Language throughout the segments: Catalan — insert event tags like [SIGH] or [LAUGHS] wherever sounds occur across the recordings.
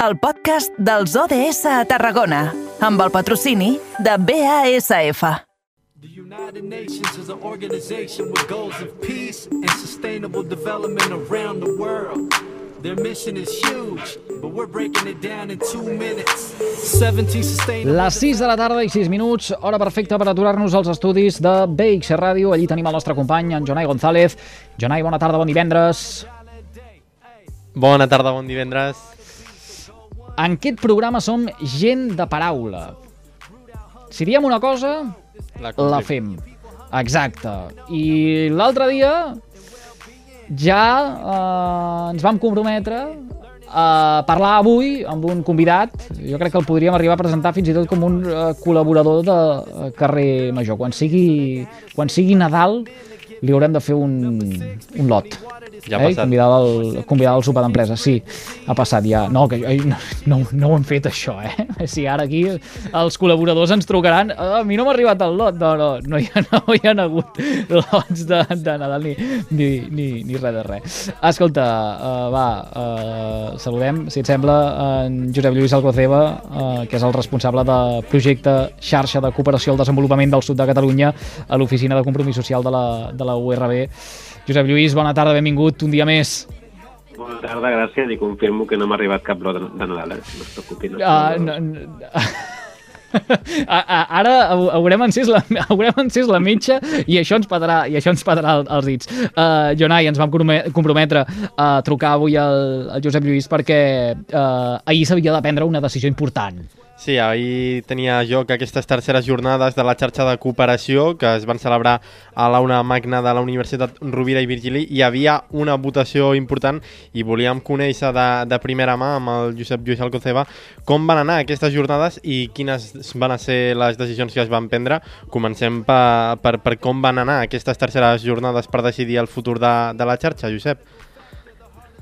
el podcast dels ODS a Tarragona, amb el patrocini de BASF. The United Nations is an organization with goals of peace and sustainable development around the world. Their mission is huge, but we're breaking it down in two minutes. 17 sustainable... Les 6 de la tarda i 6 minuts, hora perfecta per aturar-nos als estudis de BX Ràdio. Allí tenim el nostre company, en Jonai González. Jonai, bona tarda, bon divendres. Bona tarda, bon divendres. En aquest programa som gent de paraula. Si diem una cosa, La, la fem. Exacte. I l'altre dia ja eh, ens vam comprometre a parlar avui amb un convidat, jo crec que el podríem arribar a presentar fins i tot com un eh, col·laborador de eh, carrer Major. Quan sigui, quan sigui Nadal li haurem de fer un, un lot. Ja ha eh? passat. Convidar al, convidar al sopar d'empresa, sí, ha passat ja. No, que ai, no, no, no ho hem fet això, eh? [LAUGHS] Si ara aquí els col·laboradors ens trucaran, "Ah, a mi no m'ha arribat el lot, no, no, no hi ha, [LAUGHS] no hi ha hagut lots de, de Nadal ni, ni, ni, ni res de res. Escolta, uh, va, uh, saludem, si et sembla, en Josep Lluís Alcoceba, uh, que és el responsable de projecte xarxa de cooperació al desenvolupament del sud de Catalunya a l'Oficina de Compromís Social de la, de la URB. Josep Lluís, bona tarda, benvingut un dia més. Bona tarda, gràcies, i confirmo que no m'ha arribat cap lot de Nadal, eh? no es preocupi. No, Uh, no, no, [LAUGHS] A- a- Ara hau- haurem encès, la, [LAUGHS] haurem encès la metxa i això ens patarà, i això ens patarà el- els dits. Uh, Jonai, ens vam comprome- comprometre a trucar avui al, al Josep Lluís perquè uh, ahir s'havia de prendre una decisió important. Sí, ahir tenia lloc aquestes terceres jornades de la xarxa de cooperació que es van celebrar a l'aula magna de la Universitat Rovira i Virgili. Hi havia una votació important i volíem conèixer de, de primera mà amb el Josep Lluís Alcoceba com van anar aquestes jornades i quines van ser les decisions que es van prendre. Comencem per, per, per com van anar aquestes terceres jornades per decidir el futur de, de la xarxa, Josep.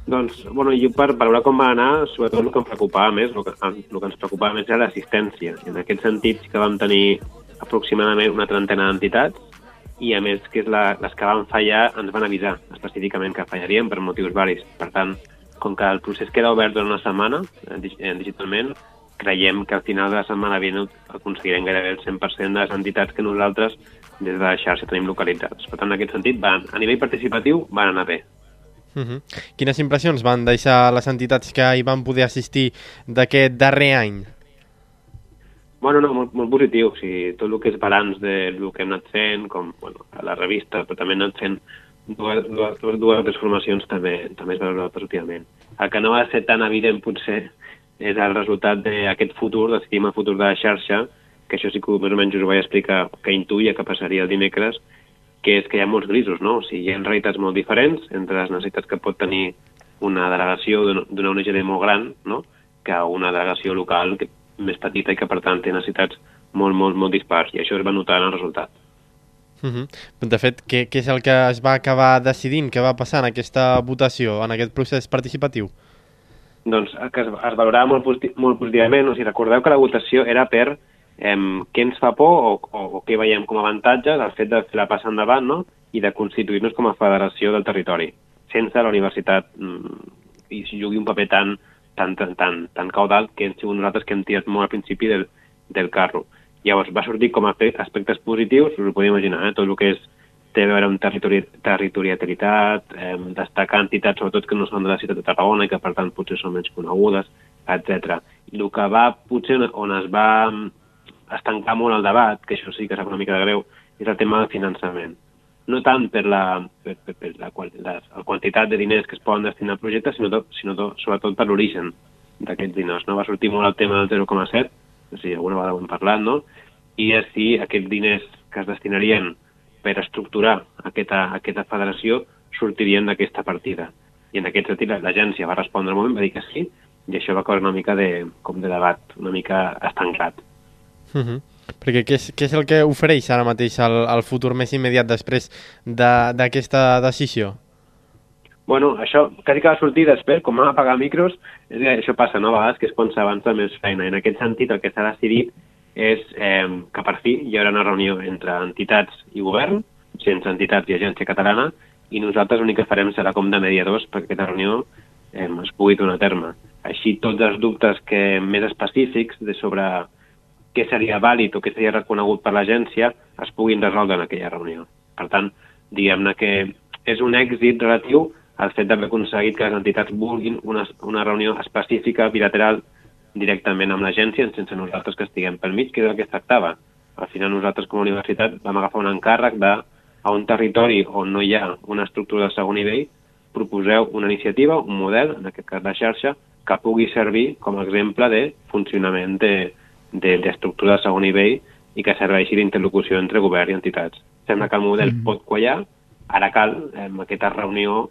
Doncs, bueno, jo per, per veure com va anar, sobretot el que em preocupava més, el que, el que ens preocupava més era l'assistència. En aquest sentit que vam tenir aproximadament una trentena d'entitats i a més que és la, les que van fallar ens van avisar específicament que fallarien per motius varis. Per tant, com que el procés queda obert durant una setmana eh, eh, digitalment, creiem que al final de la setmana vinent aconseguirem gairebé el 100% de les entitats que nosaltres des de la xarxa tenim localitzades. Per tant, en aquest sentit, van, a nivell participatiu van anar bé. Uh -huh. Quines impressions van deixar les entitats que hi van poder assistir d'aquest darrer any? Bueno, no, molt, molt positiu. O sigui, tot el que és balanç de el que hem anat fent, com bueno, a la revista, però també hem anat fent dues, dues, dues, dues transformacions també, també es valora positivament. El que no va ser tan evident, potser, és el resultat d'aquest futur, decidim el futur de la xarxa, que això sí que més o menys us ho vaig explicar, que intuïa que passaria el dimecres, que és que hi ha molts grisos, no? O sigui, hi ha realitats molt diferents entre les necessitats que pot tenir una delegació d'una ONG molt gran, no?, que una delegació local que, més petita i que, per tant, té necessitats molt, molt, molt dispars. I això es va notar en el resultat. Uh -huh. De fet, què, què és el que es va acabar decidint? Què va passar en aquesta votació, en aquest procés participatiu? Doncs el que es, es valorava molt, posit molt positivament. O sigui, recordeu que la votació era per eh, què ens fa por o, o, o què veiem com a avantatge del fet de fer la passa endavant no? i de constituir-nos com a federació del territori, sense la universitat mm, i jugui un paper tan, tan, tan, tan, tan caudal que hem sigut nosaltres que hem tirat molt al principi del, del carro. Llavors, va sortir com a aspe- aspectes positius, us ho podeu imaginar, eh? tot el que és té a veure amb territori territorialitat, eh, destacar entitats sobretot que no són de la ciutat de Tarragona i que per tant potser són menys conegudes, etc. El que va, potser on es va estancar molt el debat, que això sí que és una mica de greu, és el tema del finançament. No tant per la, per, per, per la, la, la quantitat de diners que es poden destinar al projecte, sinó, tot, sinó tot, sobretot per l'origen d'aquests diners. No? Va sortir molt el tema del 0,7, o sigui, alguna vegada ho hem parlat, no? i és si aquests diners que es destinarien per estructurar aquesta, aquesta federació sortirien d'aquesta partida. I en aquest sentit l'agència va respondre al moment, va dir que sí, i això va causar una mica de, com de debat, una mica estancat. Uh -huh. Perquè què és, què és el que ofereix ara mateix el, el futur més immediat després de- d'aquesta decisió? Bueno, això quasi que va sortir després, com vam apagar micros, és que això passa, no? A vegades que és quan s'avança més feina. En aquest sentit, el que s'ha decidit és eh, que per fi hi haurà una reunió entre entitats i govern, sense entitats i agència catalana, i nosaltres l'únic que farem serà com de mediadors perquè aquesta reunió eh, es pugui donar a terme. Així, tots els dubtes que més específics de sobre què seria vàlid o què seria reconegut per l'agència es puguin resoldre en aquella reunió. Per tant, diguem-ne que és un èxit relatiu al fet d'haver aconseguit que les entitats vulguin una, una reunió específica bilateral directament amb l'agència sense nosaltres que estiguem pel mig, que és el que es tractava. Al final nosaltres com a universitat vam agafar un encàrrec de a un territori on no hi ha una estructura de segon nivell, proposeu una iniciativa, un model, en aquest cas de xarxa, que pugui servir com a exemple de funcionament d'estructura de, de, de segon nivell i que serveixi d'interlocució entre govern i entitats. Sembla que el model mm pot quallar, ara cal eh, aquesta reunió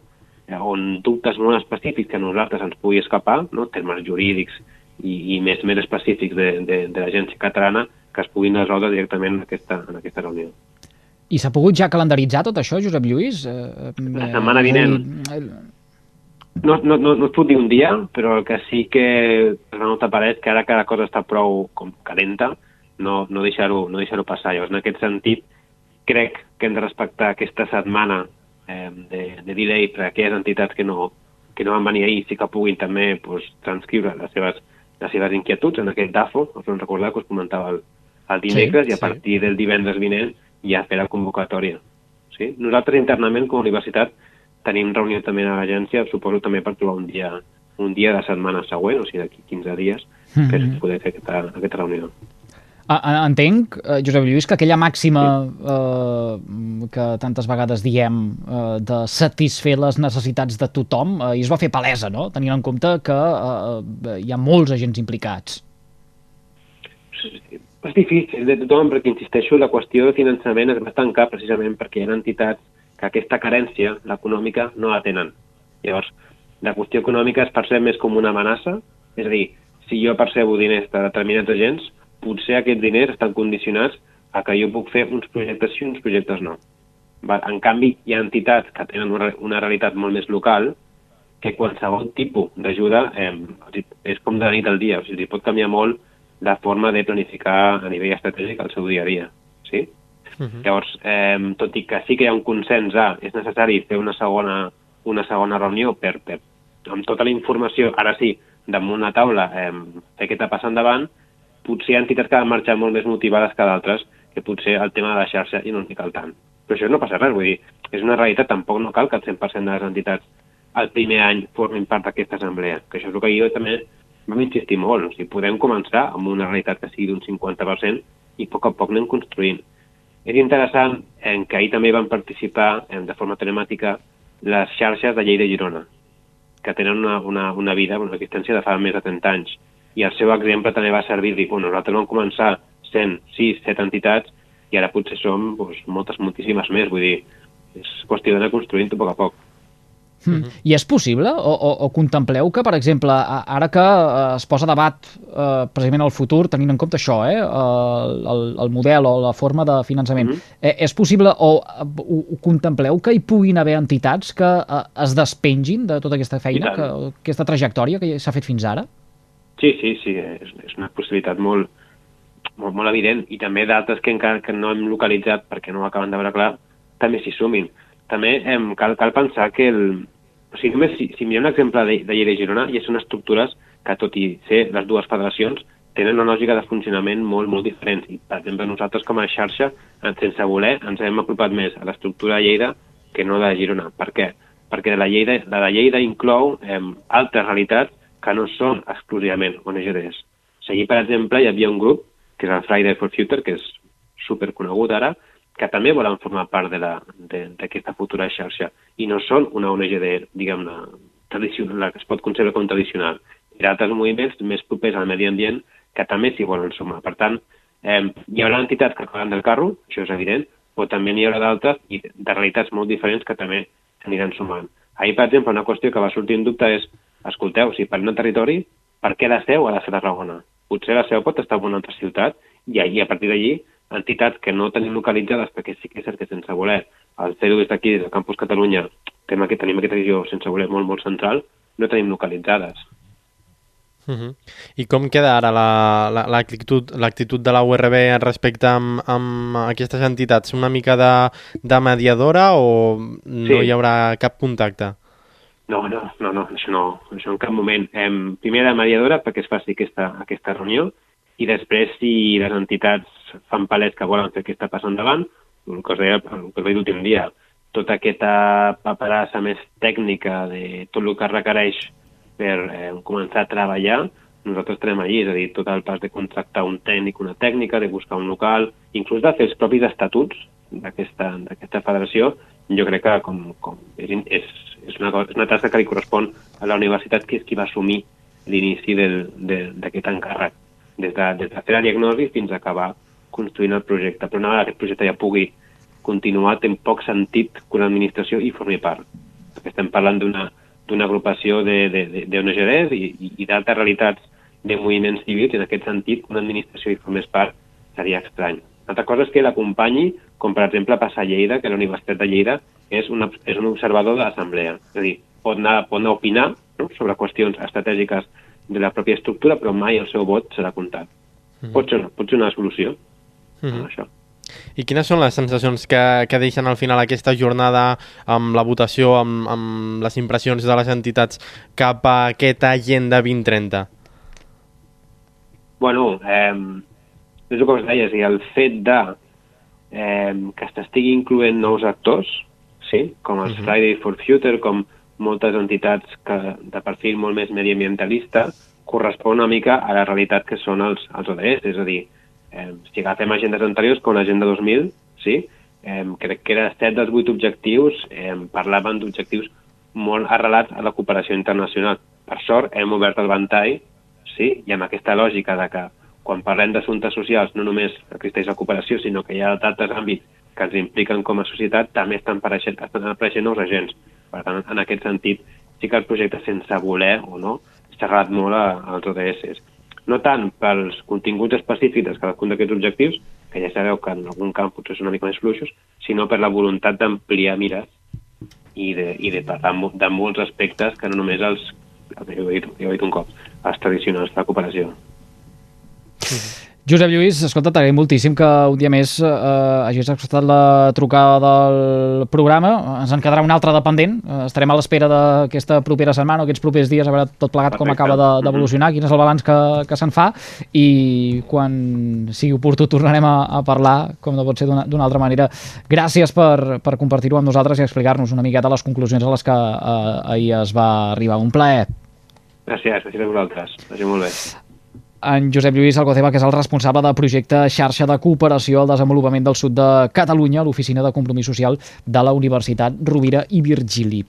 eh, on dubtes molt específics que a nosaltres ens pugui escapar, no? termes jurídics i, i més, més específics de, de, de l'agència catalana, que es puguin resoldre directament en aquesta, en aquesta reunió. I s'ha pogut ja calendaritzar tot això, Josep Lluís? Eh, la setmana vinent. Eh, no, no, no, no es pot dir un dia, però el que sí que es nota per és que ara cada cosa està prou com calenta, no, no deixar-ho no deixar passar. Llavors, en aquest sentit, crec que hem de respectar aquesta setmana eh, de, de delay per a aquelles entitats que no, que no van venir ahir sí que puguin també pues, transcriure les seves, les seves inquietuds en aquest DAFO, us ho recordar que us comentava el, el dimecres, sí, i a partir sí. del divendres vinent ja fer la convocatòria. Sí? Nosaltres internament, com a universitat, tenim reunió també a l'agència, suposo també per trobar un dia, un dia de setmana següent, o sigui, d'aquí 15 dies, mm -hmm. per poder fer aquesta, aquesta reunió. Entenc, eh, Josep Lluís, que aquella màxima eh, que tantes vegades diem eh, de satisfer les necessitats de tothom eh, i es va fer palesa, no? tenint en compte que eh, hi ha molts agents implicats. És difícil de tothom perquè, insisteixo, la qüestió de finançament es va tancar precisament perquè hi ha entitats que aquesta carència, l'econòmica, no la tenen. Llavors, la qüestió econòmica es percep més com una amenaça, és a dir, si jo percebo diners de determinats agents, potser aquests diners estan condicionats a que jo puc fer uns projectes sí i uns projectes no. En canvi, hi ha entitats que tenen una realitat molt més local que qualsevol tipus d'ajuda eh, és com de nit al dia, o sigui, pot canviar molt la forma de planificar a nivell estratègic el seu dia a dia. Sí? Uh -huh. Llavors, eh, tot i que sí que hi ha un consens a és necessari fer una segona, una segona reunió per, per, amb tota la informació, ara sí, damunt una taula, eh, fer què passa endavant, potser hi ha entitats que han marxat molt més motivades que d'altres, que potser el tema de la xarxa i no n'hi cal tant. Però això no passa res, vull dir, és una realitat, tampoc no cal que el 100% de les entitats el primer any formin part d'aquesta assemblea, que això és el que jo també vam insistir molt. O sigui, podem començar amb una realitat que sigui d'un 50% i a poc a poc anem construint. És interessant en que ahir també van participar de forma telemàtica les xarxes de Lleida i Girona, que tenen una, una, una vida, una existència de fa més de 30 anys. I el seu exemple també va servir dir, bueno, nosaltres vam començar sent 6, 7 entitats i ara potser som doncs, moltes, moltíssimes més. Vull dir, és qüestió d'anar construint-ho a poc a poc. Mm. I és possible? O, o, o contempleu que, per exemple, ara que eh, es posa a debat eh, precisament el futur, tenint en compte això, eh, el, el model o la forma de finançament, mm -hmm. eh, és possible o ho, ho contempleu que hi puguin haver entitats que eh, es despengin de tota aquesta feina, que, aquesta trajectòria que s'ha fet fins ara? Sí, sí, sí, és, és una possibilitat molt, molt, molt evident i també d'altres que encara que no hem localitzat perquè no ho acaben de veure clar, també s'hi sumin. També hem, cal, cal pensar que el, o sigui, només si, si mirem un exemple de, de Lleida i Girona, ja són estructures que, tot i ser les dues federacions, tenen una lògica de funcionament molt, molt diferent. I, per exemple, nosaltres com a xarxa, sense voler, ens hem apropat més a l'estructura de Lleida que no de Girona. Per què? Perquè la, Lleida, la de Lleida inclou eh, altres realitats que no són exclusivament ONGDs. O sigui, per exemple, hi havia un grup, que és el Friday for Future, que és superconegut ara, que també volen formar part d'aquesta futura xarxa i no són una ONG de, diguem-ne, tradicional, que es pot concebre com tradicional. Hi ha altres moviments més propers al medi ambient que també s'hi volen sumar. Per tant, eh, hi haurà entitats que acabaran del carro, això és evident, però també n'hi haurà d'altres i de realitats molt diferents que també s'aniran sumant. Ahir, per exemple, una qüestió que va sortir en dubte és, escolteu, si per un territori, per què la seu ha de ser Tarragona? Potser la seu pot estar en una altra ciutat i, i a partir d'allí entitats que no tenim localitzades, perquè sí que és cert que sense voler, al fer-ho des d'aquí, des del Campus Catalunya, tema que tenim aquesta visió sense voler molt, molt central, no tenim localitzades. Uh -huh. I com queda ara l'actitud la, la, de la URB respecte amb, amb aquestes entitats? Una mica de, de mediadora o no sí. hi haurà cap contacte? No, no, no, no, això no, això en cap moment. Em, primer de mediadora perquè es faci aquesta, aquesta reunió i després si les entitats fan palès que volen fer aquesta passa endavant, el que us deia, l'últim dia, tota aquesta paperassa més tècnica de tot el que requereix per eh, començar a treballar, nosaltres estarem allí, és a dir, tot el pas de contractar un tècnic, una tècnica, de buscar un local, inclús de fer els propis estatuts d'aquesta federació, jo crec que com, com és, és, és, una, és una tasca que li correspon a la universitat, que és qui va assumir l'inici del- de- d'aquest encàrrec, des de, des de fer la diagnosi fins a acabar construint el projecte. Però una vegada aquest projecte ja pugui continuar, té poc sentit que una administració hi formi part. Perquè estem parlant d'una agrupació de- de- de- d'ONGs i, i, i d'altres realitats de moviments civils, i en aquest sentit una administració hi formés part seria estrany. Una altra cosa és que l'acompanyi, com per exemple passa a Lleida, que la Universitat de Lleida és, una, és un observador de l'assemblea. És a dir, pot anar, pot anar a opinar no? sobre qüestions estratègiques de la pròpia estructura, però mai el seu vot serà comptat. Pot, ser, pot ser una solució, mm Mhm. això. I quines són les sensacions que, que deixen al final aquesta jornada amb la votació, amb, amb les impressions de les entitats cap a aquesta agenda 2030? Bueno, eh, és el que us deia, és a dir, el fet de eh, que s'estigui incloent nous actors, sí, com els Mhm. Friday for Future, com moltes entitats que, de perfil molt més mediambientalista, correspon una mica a la realitat que són els, els ODS, és a dir, eh, si agafem agendes anteriors com l'Agenda 2000, sí, eh, crec que era set dels vuit objectius eh, parlaven d'objectius molt arrelats a la cooperació internacional. Per sort, hem obert el ventall sí, i amb aquesta lògica de que quan parlem d'assumptes socials no només existeix la cooperació, sinó que hi ha d'altres àmbits que ens impliquen com a societat, també estan apareixent, estan apareixent nous agents. Per tant, en aquest sentit, sí que el projecte, sense voler o no, s'ha agradat molt als ODS. No tant pels continguts específics de cadascun d'aquests objectius, que ja sabeu que en algun camp potser són una mica més fluixos, sinó per la voluntat d'ampliar mires i de, i de parlar de molts aspectes que no només els, ja ho he dit, ja ho he dit un cop, els tradicionals de la cooperació. Josep Lluís, escolta, t'agraïm moltíssim que un dia més eh, hagis acceptat la trucada del programa. Ens en quedarà una altra dependent. Eh, estarem a l'espera d'aquesta propera setmana o aquests propers dies a veure tot plegat com Perfecte. acaba de- d'evolucionar, quin és el balanç que, que se'n fa i quan sigui oportú tornarem a, a parlar, com no pot ser d'una altra manera. Gràcies per, per compartir-ho amb nosaltres i explicar-nos una miqueta les conclusions a les que eh, ahir es va arribar. Un plaer. Gràcies, gràcies a vosaltres. Vagi molt bé. En Josep Lluís Alcoceba, que és el responsable del projecte Xarxa de Cooperació al Desenvolupament del Sud de Catalunya, l'Oficina de Compromís Social de la Universitat Rovira i Virgili.